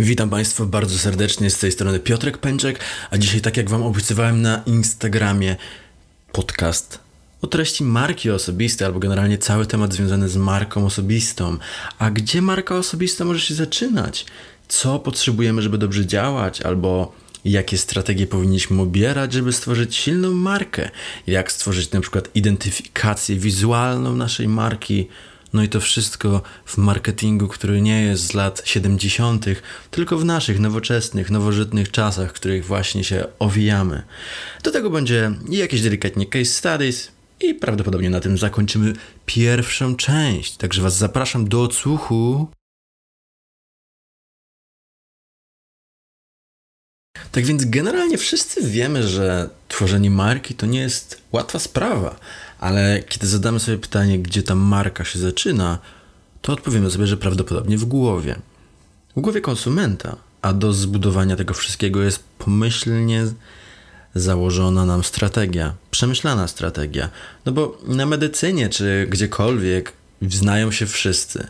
Witam Państwa bardzo serdecznie z tej strony Piotrek Pęczek, a dzisiaj tak jak Wam obiecywałem na Instagramie podcast o treści marki osobistej, albo generalnie cały temat związany z marką osobistą. A gdzie marka osobista może się zaczynać? Co potrzebujemy, żeby dobrze działać, albo jakie strategie powinniśmy obierać, żeby stworzyć silną markę? Jak stworzyć na przykład identyfikację wizualną naszej marki? No i to wszystko w marketingu, który nie jest z lat 70., tylko w naszych nowoczesnych, nowożytnych czasach, w których właśnie się owijamy. Do tego będzie jakieś delikatnie case studies, i prawdopodobnie na tym zakończymy pierwszą część. Także Was zapraszam do odsłuchu. Tak więc generalnie wszyscy wiemy, że tworzenie marki to nie jest łatwa sprawa, ale kiedy zadamy sobie pytanie, gdzie ta marka się zaczyna, to odpowiemy sobie, że prawdopodobnie w głowie. W głowie konsumenta, a do zbudowania tego wszystkiego jest pomyślnie założona nam strategia, przemyślana strategia. No bo na medycynie czy gdziekolwiek znają się wszyscy.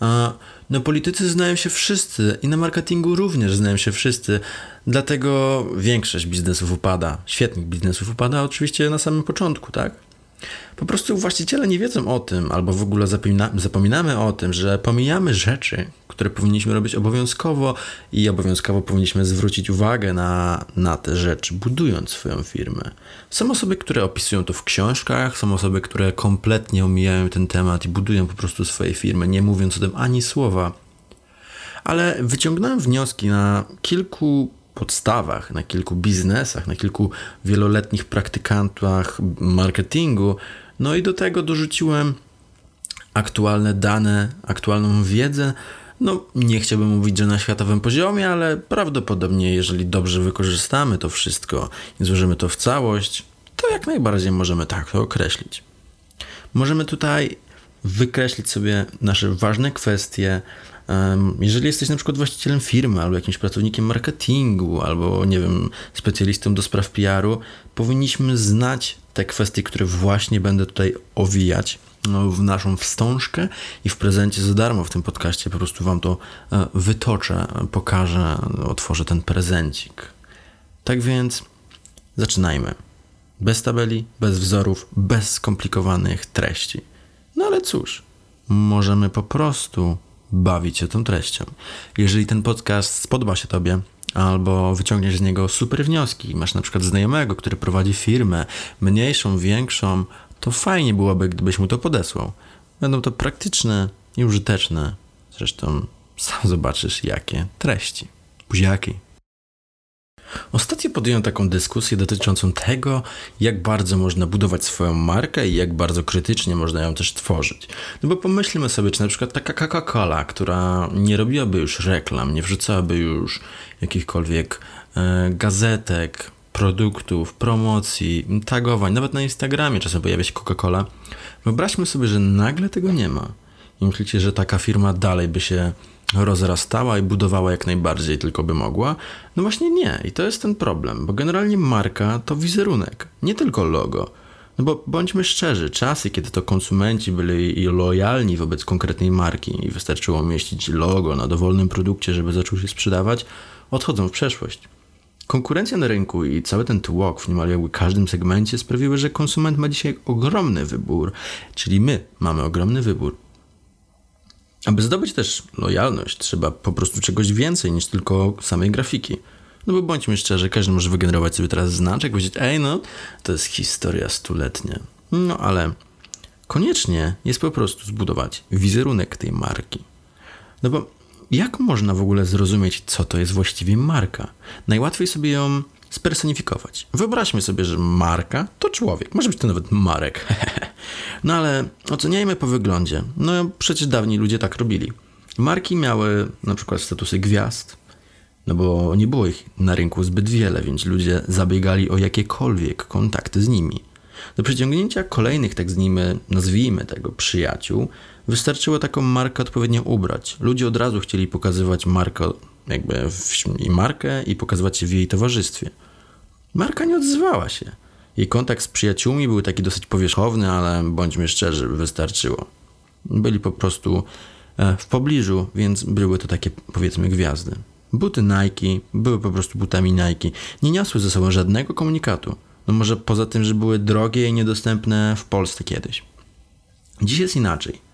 A na politycy znają się wszyscy i na marketingu również znają się wszyscy. Dlatego większość biznesów upada. Świetnych biznesów upada oczywiście na samym początku, tak? Po prostu właściciele nie wiedzą o tym, albo w ogóle zapomina, zapominamy o tym, że pomijamy rzeczy, które powinniśmy robić obowiązkowo i obowiązkowo powinniśmy zwrócić uwagę na, na te rzeczy, budując swoją firmę. Są osoby, które opisują to w książkach, są osoby, które kompletnie omijają ten temat i budują po prostu swoje firmy, nie mówiąc o tym ani słowa. Ale wyciągnąłem wnioski na kilku podstawach, na kilku biznesach, na kilku wieloletnich praktykantach marketingu. No i do tego dorzuciłem aktualne dane, aktualną wiedzę. No, nie chciałbym mówić, że na światowym poziomie, ale prawdopodobnie, jeżeli dobrze wykorzystamy to wszystko i złożymy to w całość, to jak najbardziej możemy tak to określić. Możemy tutaj wykreślić sobie nasze ważne kwestie, jeżeli jesteś na przykład właścicielem firmy, albo jakimś pracownikiem marketingu, albo nie wiem, specjalistą do spraw PR-u, powinniśmy znać te kwestie, które właśnie będę tutaj owijać no, w naszą wstążkę i w prezencie za darmo w tym podcaście po prostu Wam to e, wytoczę, pokażę, otworzę ten prezencik. Tak więc zaczynajmy. Bez tabeli, bez wzorów, bez skomplikowanych treści. No ale cóż, możemy po prostu bawić się tą treścią. Jeżeli ten podcast spodoba się Tobie, albo wyciągniesz z niego super wnioski, masz na przykład znajomego, który prowadzi firmę, mniejszą, większą, to fajnie byłoby, gdybyś mu to podesłał. Będą to praktyczne i użyteczne. Zresztą sam zobaczysz, jakie treści. Buziaki. Ostatnio podjąłem taką dyskusję dotyczącą tego, jak bardzo można budować swoją markę i jak bardzo krytycznie można ją też tworzyć. No bo pomyślmy sobie, czy na przykład taka Coca-Cola, która nie robiłaby już reklam, nie wrzucałaby już jakichkolwiek e, gazetek, produktów, promocji, tagowań, nawet na Instagramie czasem pojawia się Coca-Cola. Wyobraźmy sobie, że nagle tego nie ma. I myślicie, że taka firma dalej by się rozrastała i budowała jak najbardziej tylko by mogła? No właśnie nie. I to jest ten problem, bo generalnie marka to wizerunek, nie tylko logo. No bo bądźmy szczerzy, czasy, kiedy to konsumenci byli lojalni wobec konkretnej marki i wystarczyło umieścić logo na dowolnym produkcie, żeby zaczął się sprzedawać, odchodzą w przeszłość. Konkurencja na rynku i cały ten tłok w niemal jakby każdym segmencie sprawiły, że konsument ma dzisiaj ogromny wybór, czyli my mamy ogromny wybór Aby zdobyć też lojalność, trzeba po prostu czegoś więcej niż tylko samej grafiki. No bo bądźmy szczerzy, każdy może wygenerować sobie teraz znaczek, powiedzieć, ej no, to jest historia stuletnia. No ale koniecznie jest po prostu zbudować wizerunek tej marki. No bo jak można w ogóle zrozumieć, co to jest właściwie marka? Najłatwiej sobie ją spersonifikować. Wyobraźmy sobie, że marka to człowiek. Może być to nawet Marek. no ale oceniajmy po wyglądzie. No przecież dawni ludzie tak robili. Marki miały na przykład statusy gwiazd, no bo nie było ich na rynku zbyt wiele, więc ludzie zabiegali o jakiekolwiek kontakty z nimi. Do przyciągnięcia kolejnych, tak z nimi, nazwijmy tego, przyjaciół, wystarczyło taką markę odpowiednio ubrać. Ludzie od razu chcieli pokazywać markę, jakby w, i markę i pokazywać się w jej towarzystwie. Marka nie odzywała się. Jej kontakt z przyjaciółmi był taki dosyć powierzchowny, ale bądźmy szczerzy, wystarczyło. Byli po prostu e, w pobliżu, więc były to takie powiedzmy gwiazdy. Buty Nike były po prostu butami Nike. Nie niosły ze sobą żadnego komunikatu. No może poza tym, że były drogie i niedostępne w Polsce kiedyś. Dziś jest inaczej.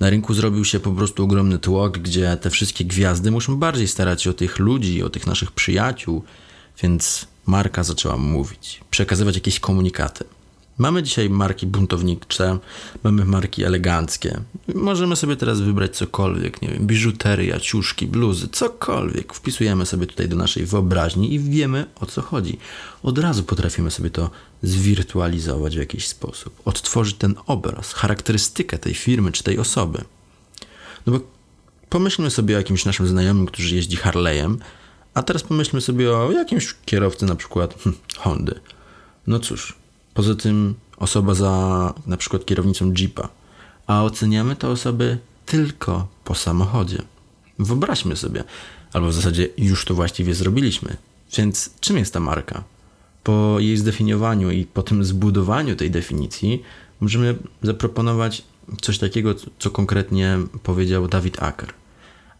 Na rynku zrobił się po prostu ogromny tłok, gdzie te wszystkie gwiazdy muszą bardziej starać się o tych ludzi, o tych naszych przyjaciół, więc marka zaczęła mówić, przekazywać jakieś komunikaty. Mamy dzisiaj marki buntownicze, mamy marki eleganckie. Możemy sobie teraz wybrać cokolwiek, nie wiem, biżuteria, ciuszki, bluzy, cokolwiek. Wpisujemy sobie tutaj do naszej wyobraźni i wiemy o co chodzi. Od razu potrafimy sobie to zwirtualizować w jakiś sposób, odtworzyć ten obraz, charakterystykę tej firmy czy tej osoby. No bo pomyślmy sobie o jakimś naszym znajomym, który jeździ Harley'em, a teraz pomyślmy sobie o jakimś kierowcy na przykład hm, Hondy. No cóż, Poza tym osoba za na przykład kierownicą Jeepa, a oceniamy te osoby tylko po samochodzie. Wyobraźmy sobie, albo w zasadzie już to właściwie zrobiliśmy. Więc czym jest ta marka? Po jej zdefiniowaniu i po tym zbudowaniu tej definicji możemy zaproponować coś takiego, co konkretnie powiedział David Acker.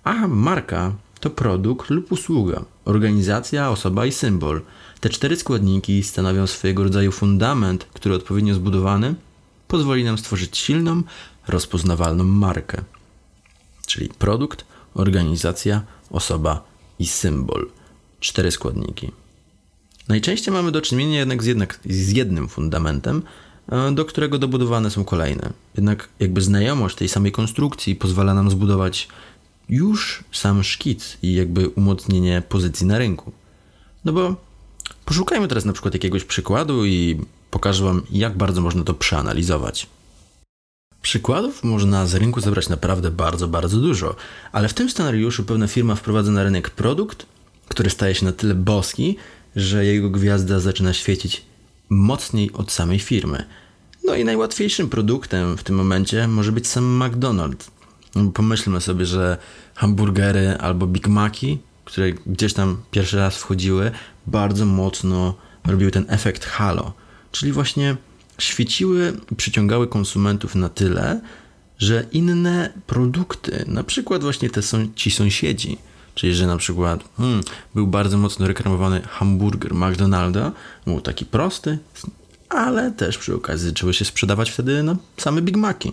A marka to produkt lub usługa, organizacja, osoba i symbol – te cztery składniki stanowią swojego rodzaju fundament, który odpowiednio zbudowany pozwoli nam stworzyć silną, rozpoznawalną markę. Czyli produkt, organizacja, osoba i symbol. Cztery składniki. Najczęściej mamy do czynienia jednak z, jednak z jednym fundamentem, e, do którego dobudowane są kolejne. Jednak jakby znajomość tej samej konstrukcji pozwala nam zbudować już sam szkic i jakby umocnienie pozycji na rynku. No bo Poszukajmy teraz na przykład jakiegoś przykładu i pokażę Wam, jak bardzo można to przeanalizować. Przykładów można z rynku zebrać naprawdę bardzo, bardzo dużo, ale w tym scenariuszu pewna firma wprowadza na rynek produkt, który staje się na tyle boski, że jego gwiazda zaczyna świecić mocniej od samej firmy. No i najłatwiejszym produktem w tym momencie może być sam McDonald's. Pomyślmy sobie, że hamburgery albo Big Maci które gdzieś tam pierwszy raz wchodziły, bardzo mocno robiły ten efekt halo. Czyli właśnie świeciły, przyciągały konsumentów na tyle, że inne produkty, na przykład właśnie te są ci sąsiedzi, czyli że na przykład hmm, był bardzo mocno reklamowany hamburger McDonalda, był taki prosty, ale też przy okazji zaczęły się sprzedawać wtedy no, same Big Maci.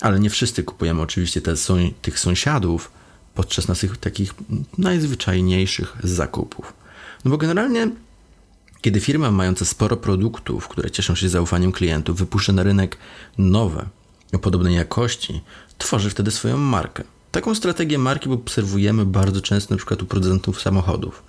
Ale nie wszyscy kupujemy oczywiście te, tych sąsiadów, podczas naszych takich najzwyczajniejszych zakupów. No bo generalnie, kiedy firma mająca sporo produktów, które cieszą się zaufaniem klientów, wypuszcza na rynek nowe, o podobnej jakości, tworzy wtedy swoją markę. Taką strategię marki obserwujemy bardzo często na przykład u producentów samochodów.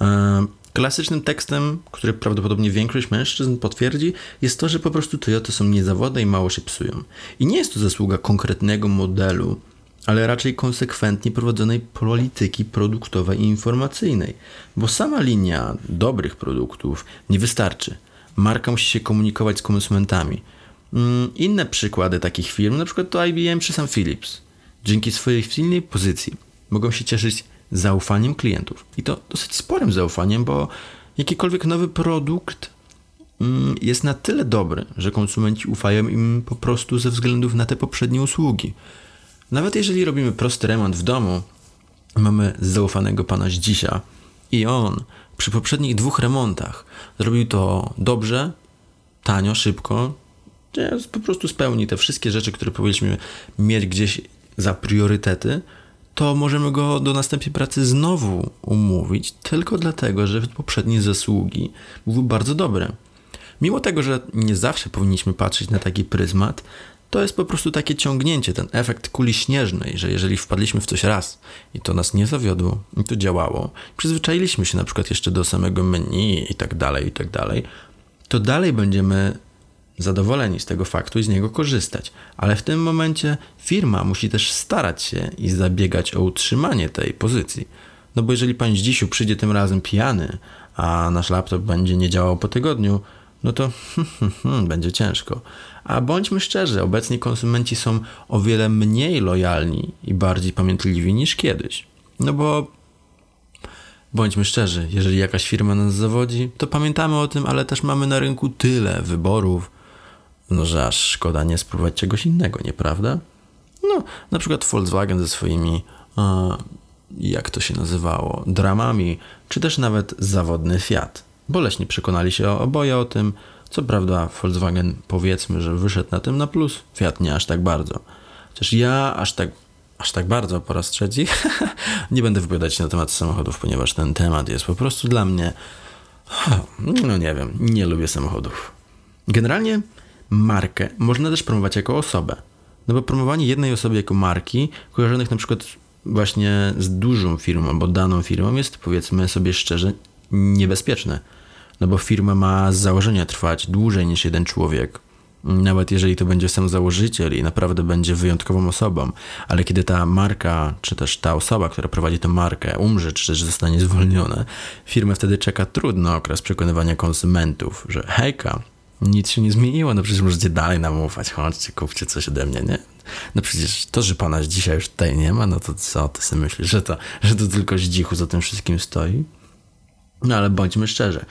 E, klasycznym tekstem, który prawdopodobnie większość mężczyzn potwierdzi, jest to, że po prostu Toyota są niezawodne i mało się psują. I nie jest to zasługa konkretnego modelu, ale raczej konsekwentnie prowadzonej polityki produktowej i informacyjnej, bo sama linia dobrych produktów nie wystarczy. Marka musi się komunikować z konsumentami. Mm, inne przykłady takich firm, na przykład to IBM czy sam Philips, dzięki swojej silnej pozycji mogą się cieszyć zaufaniem klientów. I to dosyć sporym zaufaniem, bo jakikolwiek nowy produkt mm, jest na tyle dobry, że konsumenci ufają im po prostu ze względów na te poprzednie usługi. Nawet jeżeli robimy prosty remont w domu, mamy zaufanego pana Zdzisia i on przy poprzednich dwóch remontach zrobił to dobrze, tanio, szybko, po prostu spełni te wszystkie rzeczy, które powinniśmy mieć gdzieś za priorytety, to możemy go do następnej pracy znowu umówić, tylko dlatego, że poprzednie zasługi były bardzo dobre. Mimo tego, że nie zawsze powinniśmy patrzeć na taki pryzmat, to jest po prostu takie ciągnięcie, ten efekt kuli śnieżnej, że jeżeli wpadliśmy w coś raz i to nas nie zawiodło i to działało, przyzwyczailiśmy się na przykład jeszcze do samego menu i tak dalej, i tak dalej, to dalej będziemy zadowoleni z tego faktu i z niego korzystać. Ale w tym momencie firma musi też starać się i zabiegać o utrzymanie tej pozycji. No bo jeżeli pan Zdzisiu przyjdzie tym razem pijany, a nasz laptop będzie nie działał po tygodniu, no to będzie ciężko. A bądźmy szczerzy, obecnie konsumenci są o wiele mniej lojalni i bardziej pamiętliwi niż kiedyś. No bo bądźmy szczerzy, jeżeli jakaś firma nas zawodzi, to pamiętamy o tym, ale też mamy na rynku tyle wyborów, no że aż szkoda nie spróbować czegoś innego, nieprawda? No, na przykład Volkswagen ze swoimi, jak to się nazywało, dramami, czy też nawet zawodny Fiat. Boleśnie przekonali się oboje o tym. Co prawda, Volkswagen powiedzmy, że wyszedł na tym na plus, Fiat nie aż tak bardzo. Chociaż ja aż tak, aż tak bardzo po raz trzeci nie będę wypowiadać się na temat samochodów, ponieważ ten temat jest po prostu dla mnie. No nie wiem, nie lubię samochodów. Generalnie markę można też promować jako osobę. No bo promowanie jednej osoby jako marki, kojarzonych na przykład właśnie z dużą firmą albo daną firmą, jest powiedzmy sobie szczerze niebezpieczne. No bo firma ma z założenia trwać dłużej niż jeden człowiek. Nawet jeżeli to będzie sam założyciel i naprawdę będzie wyjątkową osobą, ale kiedy ta marka, czy też ta osoba, która prowadzi tę markę, umrze, czy też zostanie zwolniona, firmę wtedy czeka trudny okres przekonywania konsumentów, że hejka, nic się nie zmieniło, no przecież możecie dalej nam ufać, chodźcie, kupcie coś ode mnie, nie? No przecież to, że pana dzisiaj już tutaj nie ma, no to co ty sobie myślisz, że to, że to tylko zdzichu za tym wszystkim stoi? No ale bądźmy szczerzy.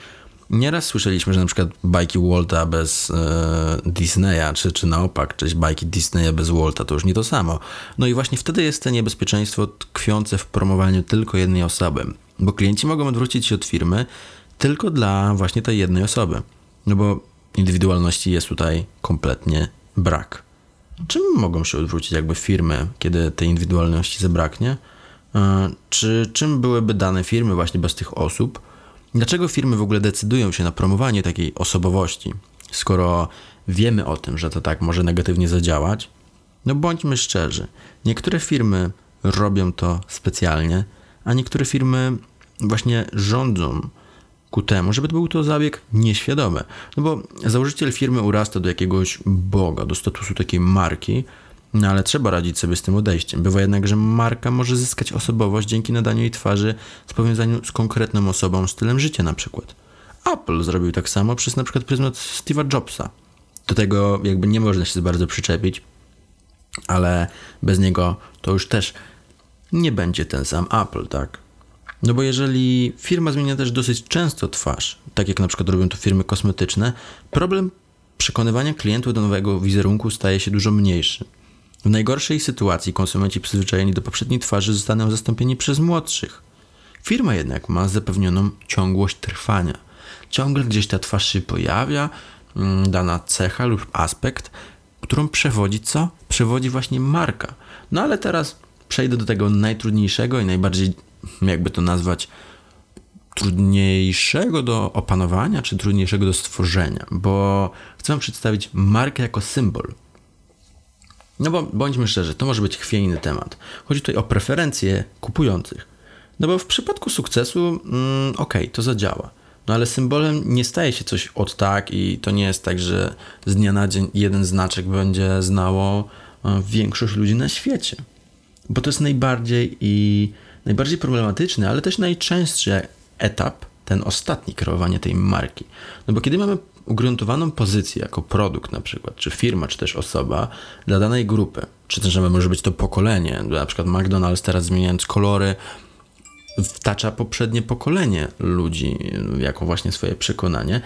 Nieraz słyszeliśmy, że na przykład bajki Walta bez e, Disneya, czy, czy na opak, czy bajki Disneya bez Walta, to już nie to samo. No i właśnie wtedy jest to niebezpieczeństwo tkwiące w promowaniu tylko jednej osoby, bo klienci mogą odwrócić się od firmy tylko dla właśnie tej jednej osoby. No bo indywidualności jest tutaj kompletnie brak. Czym mogą się odwrócić jakby firmy, kiedy tej indywidualności zabraknie? E, czy czym byłyby dane firmy właśnie bez tych osób? Dlaczego firmy w ogóle decydują się na promowanie takiej osobowości, skoro wiemy o tym, że to tak może negatywnie zadziałać? No bądźmy szczerzy, niektóre firmy robią to specjalnie, a niektóre firmy właśnie rządzą ku temu, żeby to był to zabieg nieświadomy. No bo założyciel firmy urasta do jakiegoś boga, do statusu takiej marki, no ale trzeba radzić sobie z tym odejściem. Bywa jednak, że marka może zyskać osobowość dzięki nadaniu jej twarzy z powiązaniu z konkretną osobą, stylem życia na przykład. Apple zrobił tak samo przez na przykład pryzmat Steve'a Jobsa. Do tego jakby nie można się bardzo przyczepić, ale bez niego to już też nie będzie ten sam Apple, tak? No bo jeżeli firma zmienia też dosyć często twarz, tak jak na przykład robią to firmy kosmetyczne, problem przekonywania klientów do nowego wizerunku staje się dużo mniejszy. W najgorszej sytuacji konsumenci przyzwyczajeni do poprzedniej twarzy zostaną zastąpieni przez młodszych. Firma jednak ma zapewnioną ciągłość trwania. Ciągle gdzieś ta twarz się pojawia, mm, dana cecha lub aspekt, którą przewodzi co? Przewodzi właśnie marka. No ale teraz przejdę do tego najtrudniejszego i najbardziej, jakby to nazwać, trudniejszego do opanowania, czy trudniejszego do stworzenia, bo chcę przedstawić markę jako symbol. No bo bądźmy szczerzy, to może być chwiejny temat. Chodzi tutaj o preferencje kupujących. No bo w przypadku sukcesu, mm, okej, okay, to zadziała. No ale symbolem nie staje się coś od tak i to nie jest tak, że z dnia na dzień jeden znaczek będzie znało e, większość ludzi na świecie. Bo to jest najbardziej i najbardziej problematyczny, ale też najczęstszy etap, ten ostatni kreowania tej marki. No bo kiedy mamy ugruntowaną pozycję jako produkt na przykład, czy firma, czy też osoba dla danej grupy, czy też może być to pokolenie, na przykład McDonald's teraz zmieniając kolory wtacza poprzednie pokolenie ludzi jako właśnie swoje przekonanie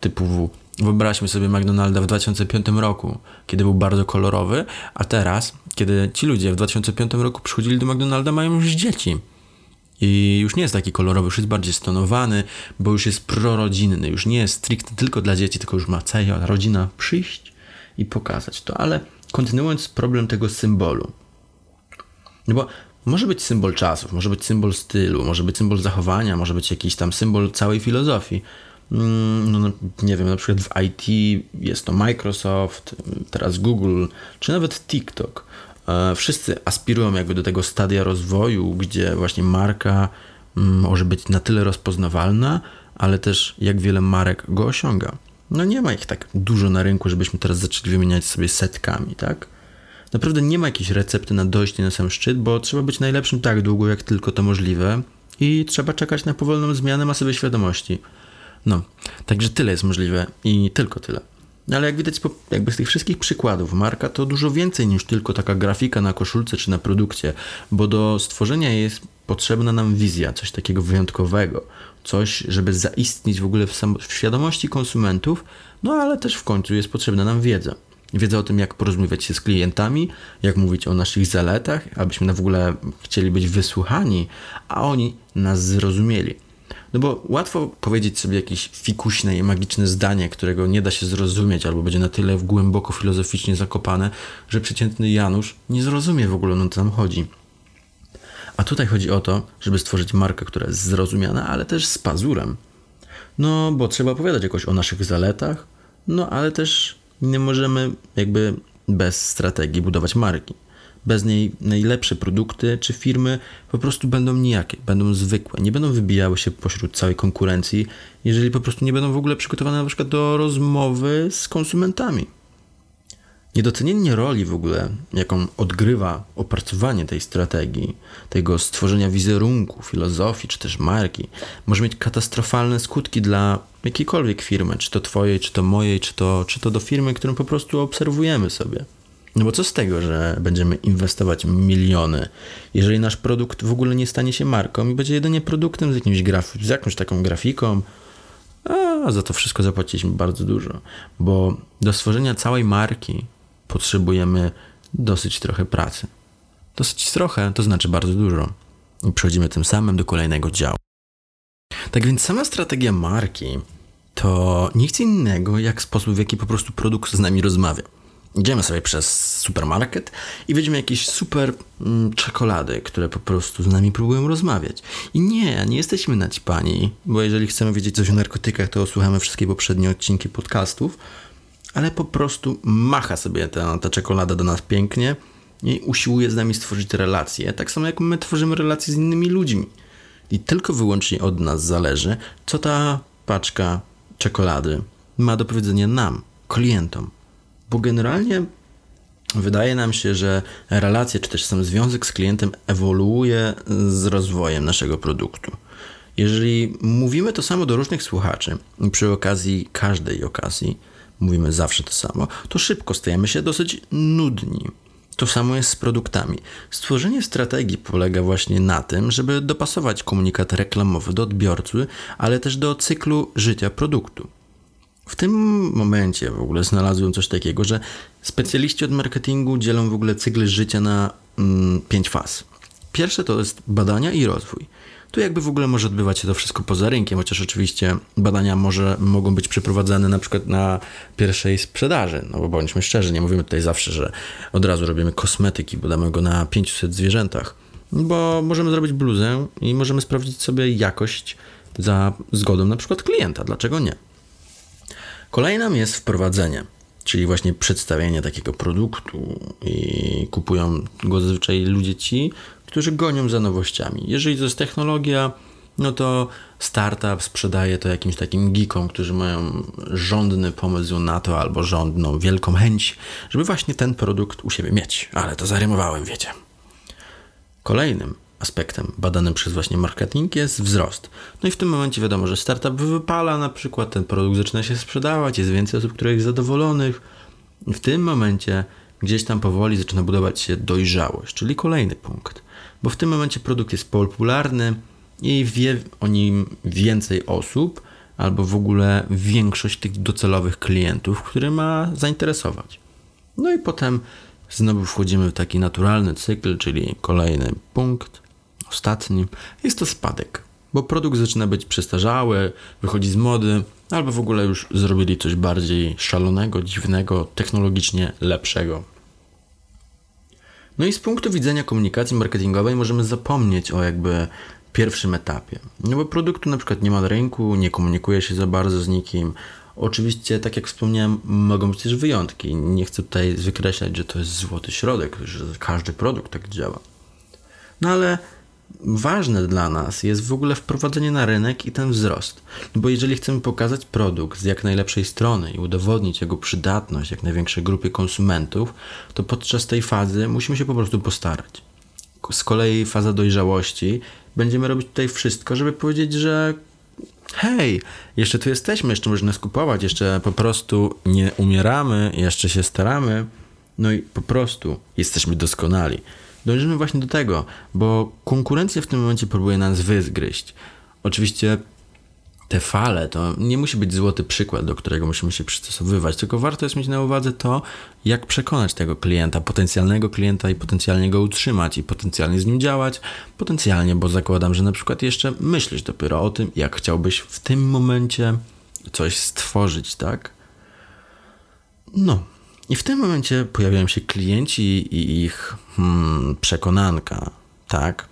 typu wyobraźmy sobie McDonalda w 2005 roku, kiedy był bardzo kolorowy, a teraz, kiedy ci ludzie w 2005 roku przychodzili do McDonalda, mają już dzieci i już nie jest taki kolorowy, już jest bardziej stonowany, bo już jest prorodzinny, już nie jest stricte tylko dla dzieci, tylko już ma cała rodzina przyjść i pokazać to. Ale kontynuując problem tego symbolu. No bo może być symbol czasów, może być symbol stylu, może być symbol zachowania, może być jakiś tam symbol całej filozofii. Mm, no, nie wiem, na przykład w IT jest to Microsoft, teraz Google, czy nawet TikTok. E, wszyscy aspirują jakby do tego stadia rozwoju, gdzie właśnie marka mm, może być na tyle rozpoznawalna, ale też jak wiele marek go osiąga. No nie ma ich tak dużo na rynku, żebyśmy teraz zaczęli wymieniać sobie setkami, tak? Naprawdę nie ma jakiejś recepty na dojście na sam szczyt, bo trzeba być najlepszym tak długo, jak tylko to możliwe i trzeba czekać na powolną zmianę masowej świadomości. No, także tyle jest możliwe i tylko tyle. No ale jak widać jakby z tych wszystkich przykładów, marka to dużo więcej niż tylko taka grafika na koszulce czy na produkcie, bo do stworzenia jest potrzebna nam wizja, coś takiego wyjątkowego, coś, żeby zaistnieć w ogóle w, w świadomości konsumentów, no ale też w końcu jest potrzebna nam wiedza. Wiedza o tym, jak porozmawiać się z klientami, jak mówić o naszych zaletach, abyśmy w ogóle chcieli być wysłuchani, a oni nas zrozumieli. No bo łatwo powiedzieć sobie jakieś fikuśne i magiczne zdanie, którego nie da się zrozumieć, albo będzie na tyle głęboko filozoficznie zakopane, że przeciętny Janusz nie zrozumie w ogóle, o co tam chodzi. A tutaj chodzi o to, żeby stworzyć markę, która jest zrozumiana, ale też z pazurem. No, bo trzeba opowiadać jakoś o naszych zaletach, no ale też nie możemy jakby bez strategii budować marki. Bez niej najlepsze produkty czy firmy po prostu będą nijakie, będą zwykłe, nie będą wybijały się pośród całej konkurencji, jeżeli po prostu nie będą w ogóle przygotowane na przykład do rozmowy z konsumentami. Niedocenienie roli w ogóle, jaką odgrywa opracowanie tej strategii, tego stworzenia wizerunku, filozofii czy też marki, może mieć katastrofalne skutki dla jakiejkolwiek firmy, czy to twojej, czy to mojej, czy to, czy to do firmy, którą po prostu obserwujemy sobie. No bo co z tego, że będziemy inwestować miliony, jeżeli nasz produkt w ogóle nie stanie się marką i będzie jedynie produktem z, jakimś graf- z jakąś taką grafiką, a za to wszystko zapłaciliśmy bardzo dużo, bo do stworzenia całej marki potrzebujemy dosyć trochę pracy. Dosyć trochę to znaczy bardzo dużo. I przechodzimy tym samym do kolejnego działu. Tak więc sama strategia marki to nic innego jak sposób, w jaki po prostu produkt z nami rozmawia. Idziemy sobie przez supermarket i widzimy jakieś super mm, czekolady, które po prostu z nami próbują rozmawiać. I nie, nie jesteśmy naćpani, bo jeżeli chcemy wiedzieć coś o narkotykach, to słuchamy wszystkie poprzednie odcinki podcastów, ale po prostu macha sobie ta, ta czekolada do nas pięknie i usiłuje z nami stworzyć relacje, tak samo jak my tworzymy relacje z innymi ludźmi. I tylko wyłącznie od nas zależy, co ta paczka czekolady ma do powiedzenia nam, klientom. Bo generalnie wydaje nam się, że relacja czy też sam związek z klientem ewoluuje z rozwojem naszego produktu. Jeżeli mówimy to samo do różnych słuchaczy przy okazji każdej okazji, mówimy zawsze to samo, to szybko stajemy się dosyć nudni. To samo jest z produktami. Stworzenie strategii polega właśnie na tym, żeby dopasować komunikat reklamowy do odbiorcy, ale też do cyklu życia produktu. W tym momencie w ogóle znalazłem coś takiego, że specjaliści od marketingu dzielą w ogóle cykl życia na mm, pięć faz. Pierwsze to jest badania i rozwój. Tu jakby w ogóle może odbywać się to wszystko poza rynkiem, chociaż oczywiście badania może, mogą być przeprowadzane na przykład na pierwszej sprzedaży. No bo bądźmy szczerzy, nie mówimy tutaj zawsze, że od razu robimy kosmetyki, bo damy go na 500 zwierzętach. Bo możemy zrobić bluzę i możemy sprawdzić sobie jakość za zgodą na przykład klienta. Dlaczego nie? Kolejną jest wprowadzenie, czyli właśnie przedstawienie takiego produktu i kupują go zazwyczaj ludzie ci, którzy gonią za nowościami. Jeżeli to jest technologia, no to startup sprzedaje to jakimś takim geekom, którzy mają rządny pomysł na to albo rządną wielką chęć, żeby właśnie ten produkt u siebie mieć. Ale to zarymowałem, wiecie. Kolejnym aspektem badanym przez właśnie marketing jest wzrost. No i w tym momencie wiadomo, że startup wypala na przykład, ten produkt zaczyna się sprzedawać, jest więcej osób, które jest zadowolonych. W tym momencie gdzieś tam powoli zaczyna budować się dojrzałość, czyli kolejny punkt bo w tym momencie produkt jest popularny i wie o nim więcej osób, albo w ogóle większość tych docelowych klientów, które ma zainteresować. No i potem znowu wchodzimy w taki naturalny cykl, czyli kolejny punkt, ostatni, jest to spadek, bo produkt zaczyna być przestarzały, wychodzi z mody, albo w ogóle już zrobili coś bardziej szalonego, dziwnego, technologicznie lepszego. No i z punktu widzenia komunikacji marketingowej możemy zapomnieć o jakby pierwszym etapie. No bo produktu na przykład nie ma na rynku, nie komunikuje się za bardzo z nikim. Oczywiście, tak jak wspomniałem, mogą być też wyjątki. Nie chcę tutaj wykreślać, że to jest złoty środek, że każdy produkt tak działa. No ale ważne dla nas jest w ogóle wprowadzenie na rynek i ten wzrost. Bo jeżeli chcemy pokazać produkt z jak najlepszej strony i udowodnić jego przydatność jak największej grupie konsumentów, to podczas tej fazy musimy się po prostu postarać. Z kolei faza dojrzałości będziemy robić tutaj wszystko, żeby powiedzieć, że hej, jeszcze tu jesteśmy, jeszcze można nas kupować, jeszcze po prostu nie umieramy, jeszcze się staramy, no i po prostu jesteśmy doskonali. Dążymy właśnie do tego, bo konkurencja w tym momencie próbuje nas wyzgryźć. Oczywiście te fale to nie musi być złoty przykład, do którego musimy się przystosowywać, tylko warto jest mieć na uwadze to, jak przekonać tego klienta, potencjalnego klienta i potencjalnie go utrzymać i potencjalnie z nim działać. Potencjalnie, bo zakładam, że na przykład jeszcze myślisz dopiero o tym, jak chciałbyś w tym momencie coś stworzyć, tak? No. I w tym momencie pojawiają się klienci i ich hmm, przekonanka, tak?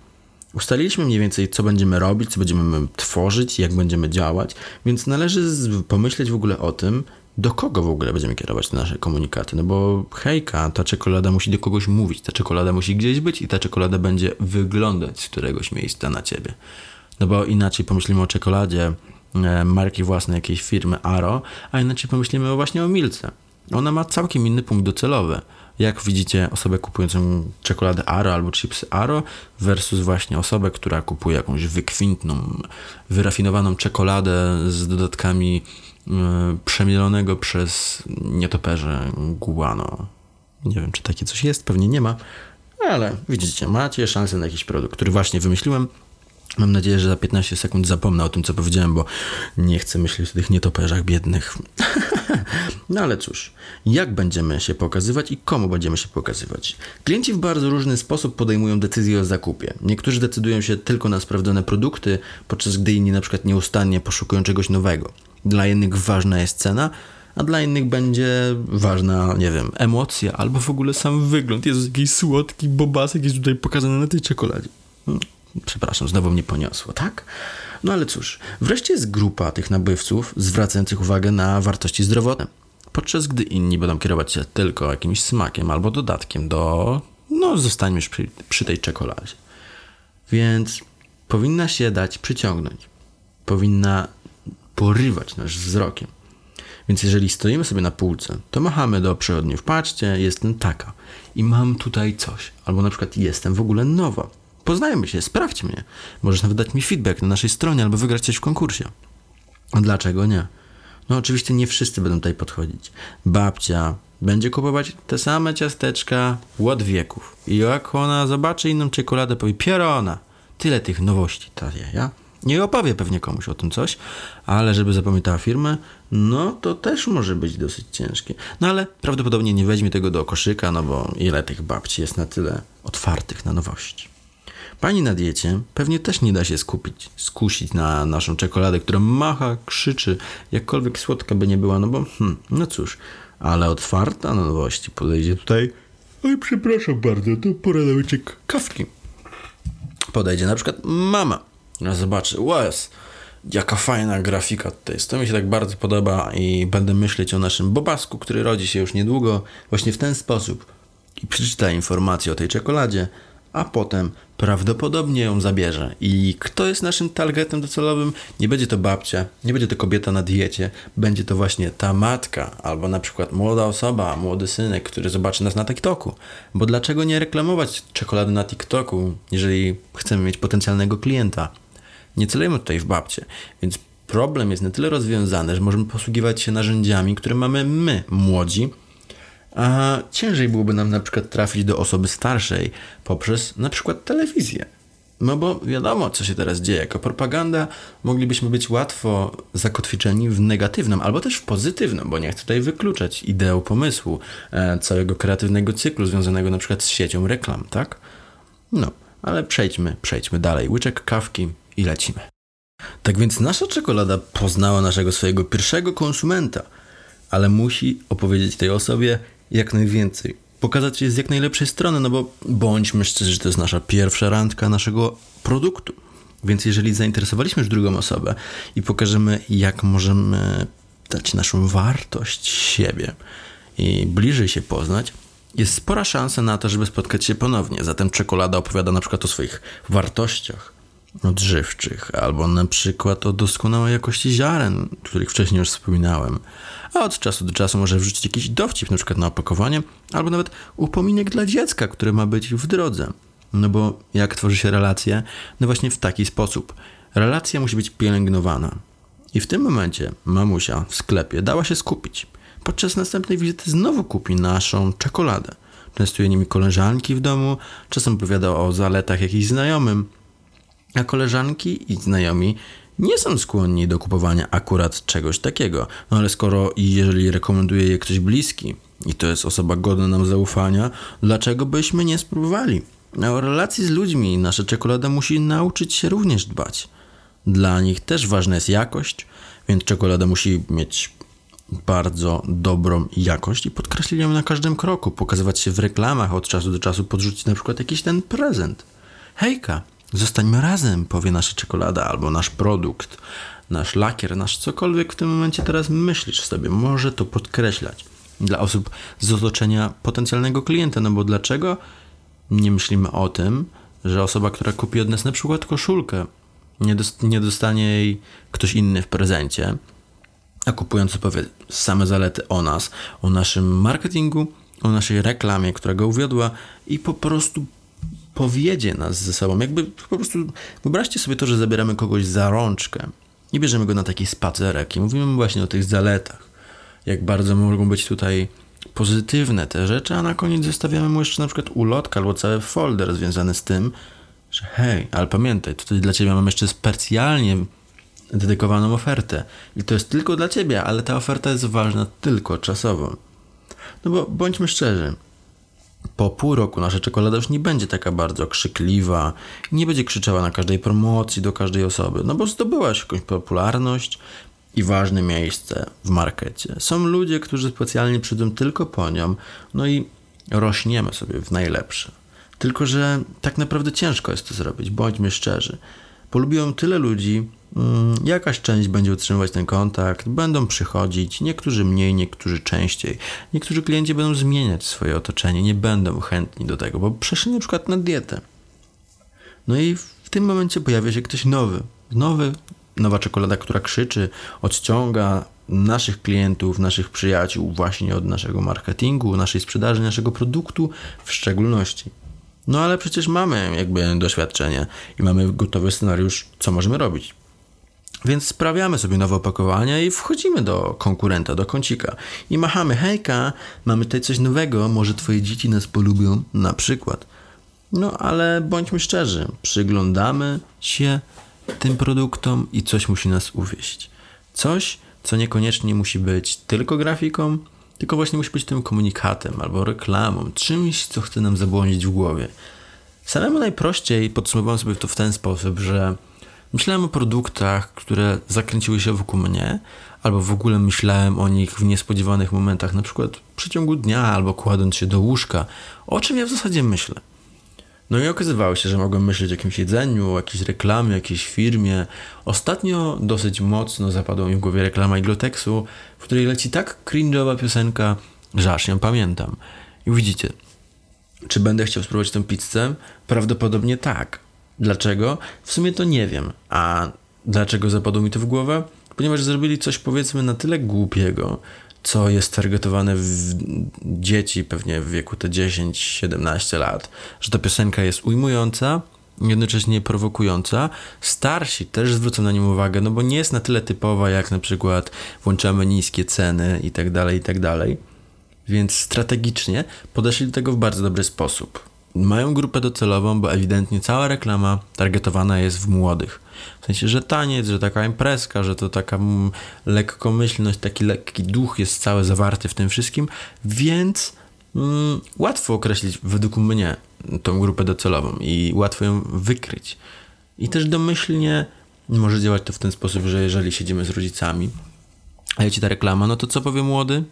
Ustaliliśmy mniej więcej, co będziemy robić, co będziemy tworzyć, jak będziemy działać, więc należy pomyśleć w ogóle o tym, do kogo w ogóle będziemy kierować te nasze komunikaty. No bo hejka, ta czekolada musi do kogoś mówić, ta czekolada musi gdzieś być i ta czekolada będzie wyglądać z któregoś miejsca na ciebie. No bo inaczej pomyślimy o czekoladzie e, marki własnej jakiejś firmy Aro, a inaczej pomyślimy właśnie o Milce. Ona ma całkiem inny punkt docelowy jak widzicie osobę kupującą czekoladę Aro albo chipsy Aro versus właśnie osobę, która kupuje jakąś wykwintną, wyrafinowaną czekoladę z dodatkami yy, przemielonego przez nietoperze guano. Nie wiem, czy takie coś jest, pewnie nie ma, ale widzicie, macie szansę na jakiś produkt, który właśnie wymyśliłem, Mam nadzieję, że za 15 sekund zapomnę o tym, co powiedziałem, bo nie chcę myśleć o tych nietoperzach biednych. no ale cóż, jak będziemy się pokazywać i komu będziemy się pokazywać? Klienci w bardzo różny sposób podejmują decyzje o zakupie. Niektórzy decydują się tylko na sprawdzone produkty, podczas gdy inni na przykład nieustannie poszukują czegoś nowego. Dla innych ważna jest cena, a dla innych będzie ważna, nie wiem, emocja albo w ogóle sam wygląd. Jest jakiś słodki bobasek jest tutaj pokazany na tej czekoladzie. Hmm. Przepraszam, znowu mnie poniosło, tak? No ale cóż, wreszcie jest grupa tych nabywców zwracających uwagę na wartości zdrowotne, podczas gdy inni będą kierować się tylko jakimś smakiem albo dodatkiem do, no zostańmy już przy, przy tej czekoladzie. Więc powinna się dać przyciągnąć, powinna porywać nasz wzrokiem. Więc jeżeli stoimy sobie na półce, to machamy do przechodniów, patrzcie, jestem taka i mam tutaj coś, albo na przykład jestem w ogóle nowa Poznajmy się, sprawdź mnie. Możesz nawet dać mi feedback na naszej stronie albo wygrać coś w konkursie. Dlaczego nie? No oczywiście nie wszyscy będą tutaj podchodzić. Babcia będzie kupować te same ciasteczka od wieków. I jak ona zobaczy inną czekoladę, powie pierona. Tyle tych nowości ta ja. Nie opowie pewnie komuś o tym coś, ale żeby zapamiętała firmę, no to też może być dosyć ciężkie. No ale prawdopodobnie nie weźmie tego do koszyka, no bo ile tych babci jest na tyle otwartych na nowości. Pani na diecie pewnie też nie da się skupić, skusić na naszą czekoladę, która macha, krzyczy, jakkolwiek słodka by nie była, no bo hmm, no cóż, ale otwarta na nowości podejdzie tutaj. Oj, przepraszam bardzo, to pora na łyczek kawki. Podejdzie na przykład mama. Zobaczy, łez, jaka fajna grafika tutaj jest. To mi się tak bardzo podoba i będę myśleć o naszym bobasku, który rodzi się już niedługo, właśnie w ten sposób. I przeczyta informacje o tej czekoladzie, a potem prawdopodobnie ją zabierze. I kto jest naszym targetem docelowym? Nie będzie to babcia, nie będzie to kobieta na diecie, będzie to właśnie ta matka, albo na przykład młoda osoba, młody synek, który zobaczy nas na TikToku. Bo dlaczego nie reklamować czekolady na TikToku, jeżeli chcemy mieć potencjalnego klienta? Nie celujemy tutaj w babcie, więc problem jest na tyle rozwiązany, że możemy posługiwać się narzędziami, które mamy my, młodzi, a ciężej byłoby nam na przykład trafić do osoby starszej poprzez na przykład telewizję. No bo wiadomo, co się teraz dzieje. Jako propaganda moglibyśmy być łatwo zakotwiczeni w negatywnym, albo też w pozytywnym, bo nie chcę tutaj wykluczać ideą pomysłu e, całego kreatywnego cyklu związanego na przykład z siecią reklam, tak? No, ale przejdźmy, przejdźmy dalej. Łyczek kawki i lecimy. Tak więc nasza czekolada poznała naszego swojego pierwszego konsumenta, ale musi opowiedzieć tej osobie, jak najwięcej. pokazać je z jak najlepszej strony, no bo bądźmy szczerzy, że to jest nasza pierwsza randka naszego produktu. Więc jeżeli zainteresowaliśmy już drugą osobę i pokażemy, jak możemy dać naszą wartość siebie i bliżej się poznać, jest spora szansa na to, żeby spotkać się ponownie. Zatem czekolada opowiada na przykład o swoich wartościach odżywczych, albo na przykład o doskonałej jakości ziaren, których wcześniej już wspominałem. A od czasu do czasu może wrzucić jakiś dowcip, na przykład na opakowanie, albo nawet upominek dla dziecka, które ma być w drodze. No bo jak tworzy się relacje? No właśnie w taki sposób. Relacja musi być pielęgnowana. I w tym momencie mamusia w sklepie dała się skupić. Podczas następnej wizyty znowu kupi naszą czekoladę. Częstuje nimi koleżanki w domu, czasem opowiada o zaletach jakichś znajomym. A koleżanki i znajomi nie są skłonni do kupowania akurat czegoś takiego. No ale skoro i jeżeli rekomenduje je ktoś bliski i to jest osoba godna nam zaufania, dlaczego byśmy nie spróbowali? O relacji z ludźmi nasza czekolada musi nauczyć się również dbać. Dla nich też ważna jest jakość, więc czekolada musi mieć bardzo dobrą jakość i podkreślić ją na każdym kroku, pokazywać się w reklamach od czasu do czasu, podrzucić na przykład jakiś ten prezent. Hejka, zostańmy razem, powie nasza czekolada albo nasz produkt, nasz lakier, nasz cokolwiek w tym momencie teraz myślisz sobie, może to podkreślać dla osób z otoczenia potencjalnego klienta, no bo dlaczego nie myślimy o tym, że osoba, która kupi od nas na przykład koszulkę, nie, dost, nie dostanie jej ktoś inny w prezencie, a kupujący powie same zalety o nas, o naszym marketingu, o naszej reklamie, która go uwiodła i po prostu powiedzie nas ze sobą. Jakby po prostu wyobraźcie sobie to, że zabieramy kogoś za rączkę i bierzemy go na taki spacerek i mówimy właśnie o tych zaletach. Jak bardzo mogą być tutaj pozytywne te rzeczy, a na koniec zostawiamy mu jeszcze na przykład ulotkę albo cały folder związany z tym, że hej, ale pamiętaj, tutaj dla ciebie mam jeszcze specjalnie dedykowaną ofertę. I to jest tylko dla ciebie, ale ta oferta jest ważna tylko czasowo. No bo bądźmy szczerzy, po pół roku nasza czekolada już nie będzie taka bardzo krzykliwa, nie będzie krzyczała na każdej promocji do każdej osoby, no bo zdobyłaś jakąś popularność i ważne miejsce w markecie. Są ludzie, którzy specjalnie przyjdą tylko po nią, no i rośniemy sobie w najlepsze. Tylko, że tak naprawdę ciężko jest to zrobić, bądźmy szczerzy. Polubiłem tyle ludzi, jakaś część będzie utrzymywać ten kontakt, będą przychodzić, niektórzy mniej, niektórzy częściej. Niektórzy klienci będą zmieniać swoje otoczenie, nie będą chętni do tego, bo przeszli na przykład na dietę. No i w tym momencie pojawia się ktoś nowy, nowy, nowa czekolada, która krzyczy, odciąga naszych klientów, naszych przyjaciół właśnie od naszego marketingu, naszej sprzedaży, naszego produktu w szczególności. No ale przecież mamy jakby doświadczenie i mamy gotowy scenariusz, co możemy robić. Więc sprawiamy sobie nowe opakowania i wchodzimy do konkurenta, do kącika i machamy, hejka, mamy tutaj coś nowego, może twoje dzieci nas polubią, na przykład. No ale bądźmy szczerzy, przyglądamy się tym produktom i coś musi nas uwieść. Coś, co niekoniecznie musi być tylko grafiką, tylko właśnie musi być tym komunikatem albo reklamą, czymś, co chce nam zabłądzić w głowie. Samemu najprościej podsumowałem sobie to w ten sposób, że myślałem o produktach, które zakręciły się wokół mnie, albo w ogóle myślałem o nich w niespodziewanych momentach, na przykład w przeciągu dnia albo kładąc się do łóżka. O czym ja w zasadzie myślę? No i okazywało się, że mogłem myśleć o jakimś jedzeniu, o jakiejś reklamie, o jakiejś firmie. Ostatnio dosyć mocno zapadła mi w głowie reklama Iglotexu, w której leci tak cringe'owa piosenka, że aż ją pamiętam. I widzicie, czy będę chciał spróbować tę pizzę? Prawdopodobnie tak. Dlaczego? W sumie to nie wiem. A dlaczego zapadło mi to w głowę? Ponieważ zrobili coś powiedzmy na tyle głupiego, co jest targetowane w dzieci pewnie w wieku te 10-17 lat, że ta piosenka jest ujmująca, jednocześnie prowokująca. Starsi też zwrócą na nią uwagę, no bo nie jest na tyle typowa, jak na przykład włączamy niskie ceny i tak dalej, i tak dalej. Więc strategicznie podeszli do tego w bardzo dobry sposób. Mają grupę docelową, bo ewidentnie cała reklama targetowana jest w młodych. W sensie, że taniec, że taka imprezka, że to taka mm, lekkomyślność, taki lekki duch jest cały zawarty w tym wszystkim, więc mm, łatwo określić według mnie tą grupę docelową i łatwo ją wykryć. I też domyślnie może działać to w ten sposób, że jeżeli siedzimy z rodzicami, a leci ta reklama, no to co powie młody?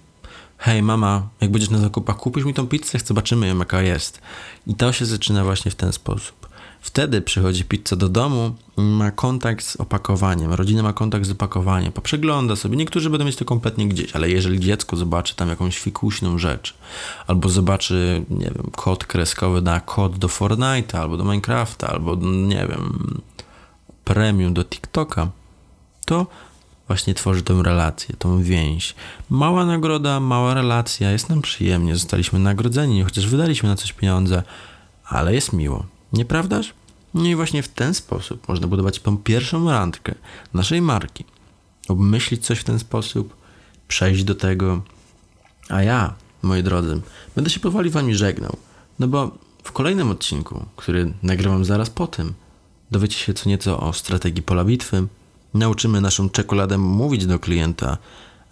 Hej mama, jak będziesz na zakupach, kupisz mi tą pizzę, zobaczymy ją jaka jest. I to się zaczyna właśnie w ten sposób. Wtedy przychodzi pizza do domu, ma kontakt z opakowaniem, rodzina ma kontakt z opakowaniem, poprzegląda sobie. Niektórzy będą mieć to kompletnie gdzieś, ale jeżeli dziecko zobaczy tam jakąś fikuśną rzecz, albo zobaczy, nie wiem, kod kreskowy na kod do Fortnite'a, albo do Minecrafta, albo, nie wiem, premium do TikToka, to właśnie tworzy tę relację, tą więź. Mała nagroda, mała relacja, jest nam przyjemnie, zostaliśmy nagrodzeni, chociaż wydaliśmy na coś pieniądze, ale jest miło. Nieprawdaż? No i właśnie w ten sposób można budować tą pierwszą randkę naszej marki. Obmyślić coś w ten sposób, przejść do tego. A ja, moi drodzy, będę się powoli wami żegnał. No bo w kolejnym odcinku, który nagrywam zaraz po tym, dowiecie się co nieco o strategii pola bitwy, nauczymy naszą czekoladę mówić do klienta,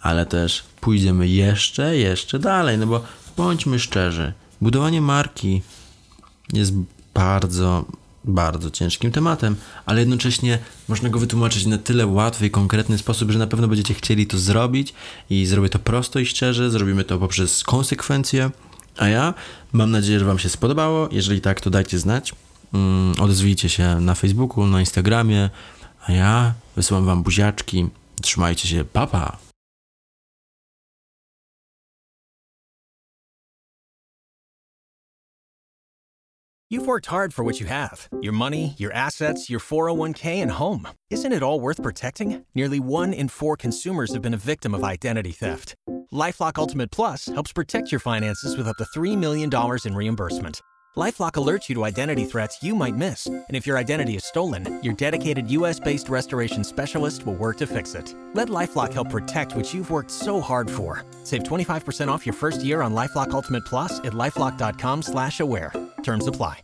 ale też pójdziemy jeszcze, jeszcze dalej, no bo bądźmy szczerzy, budowanie marki jest bardzo, bardzo ciężkim tematem, ale jednocześnie można go wytłumaczyć na tyle łatwy i konkretny sposób, że na pewno będziecie chcieli to zrobić i zrobię to prosto i szczerze, zrobimy to poprzez konsekwencje, a ja mam nadzieję, że Wam się spodobało. Jeżeli tak, to dajcie znać. Mm, odezwijcie się na Facebooku, na Instagramie, a ja wysyłam Wam buziaczki. Trzymajcie się! Pa. You've worked hard for what you have your money, your assets, your 401k, and home. Isn't it all worth protecting? Nearly one in four consumers have been a victim of identity theft. Lifelock Ultimate Plus helps protect your finances with up to $3 million in reimbursement. Lifelock alerts you to identity threats you might miss. And if your identity is stolen, your dedicated US based restoration specialist will work to fix it. Let Lifelock help protect what you've worked so hard for. Save 25% off your first year on Lifelock Ultimate Plus at lifelock.com slash aware. Terms apply.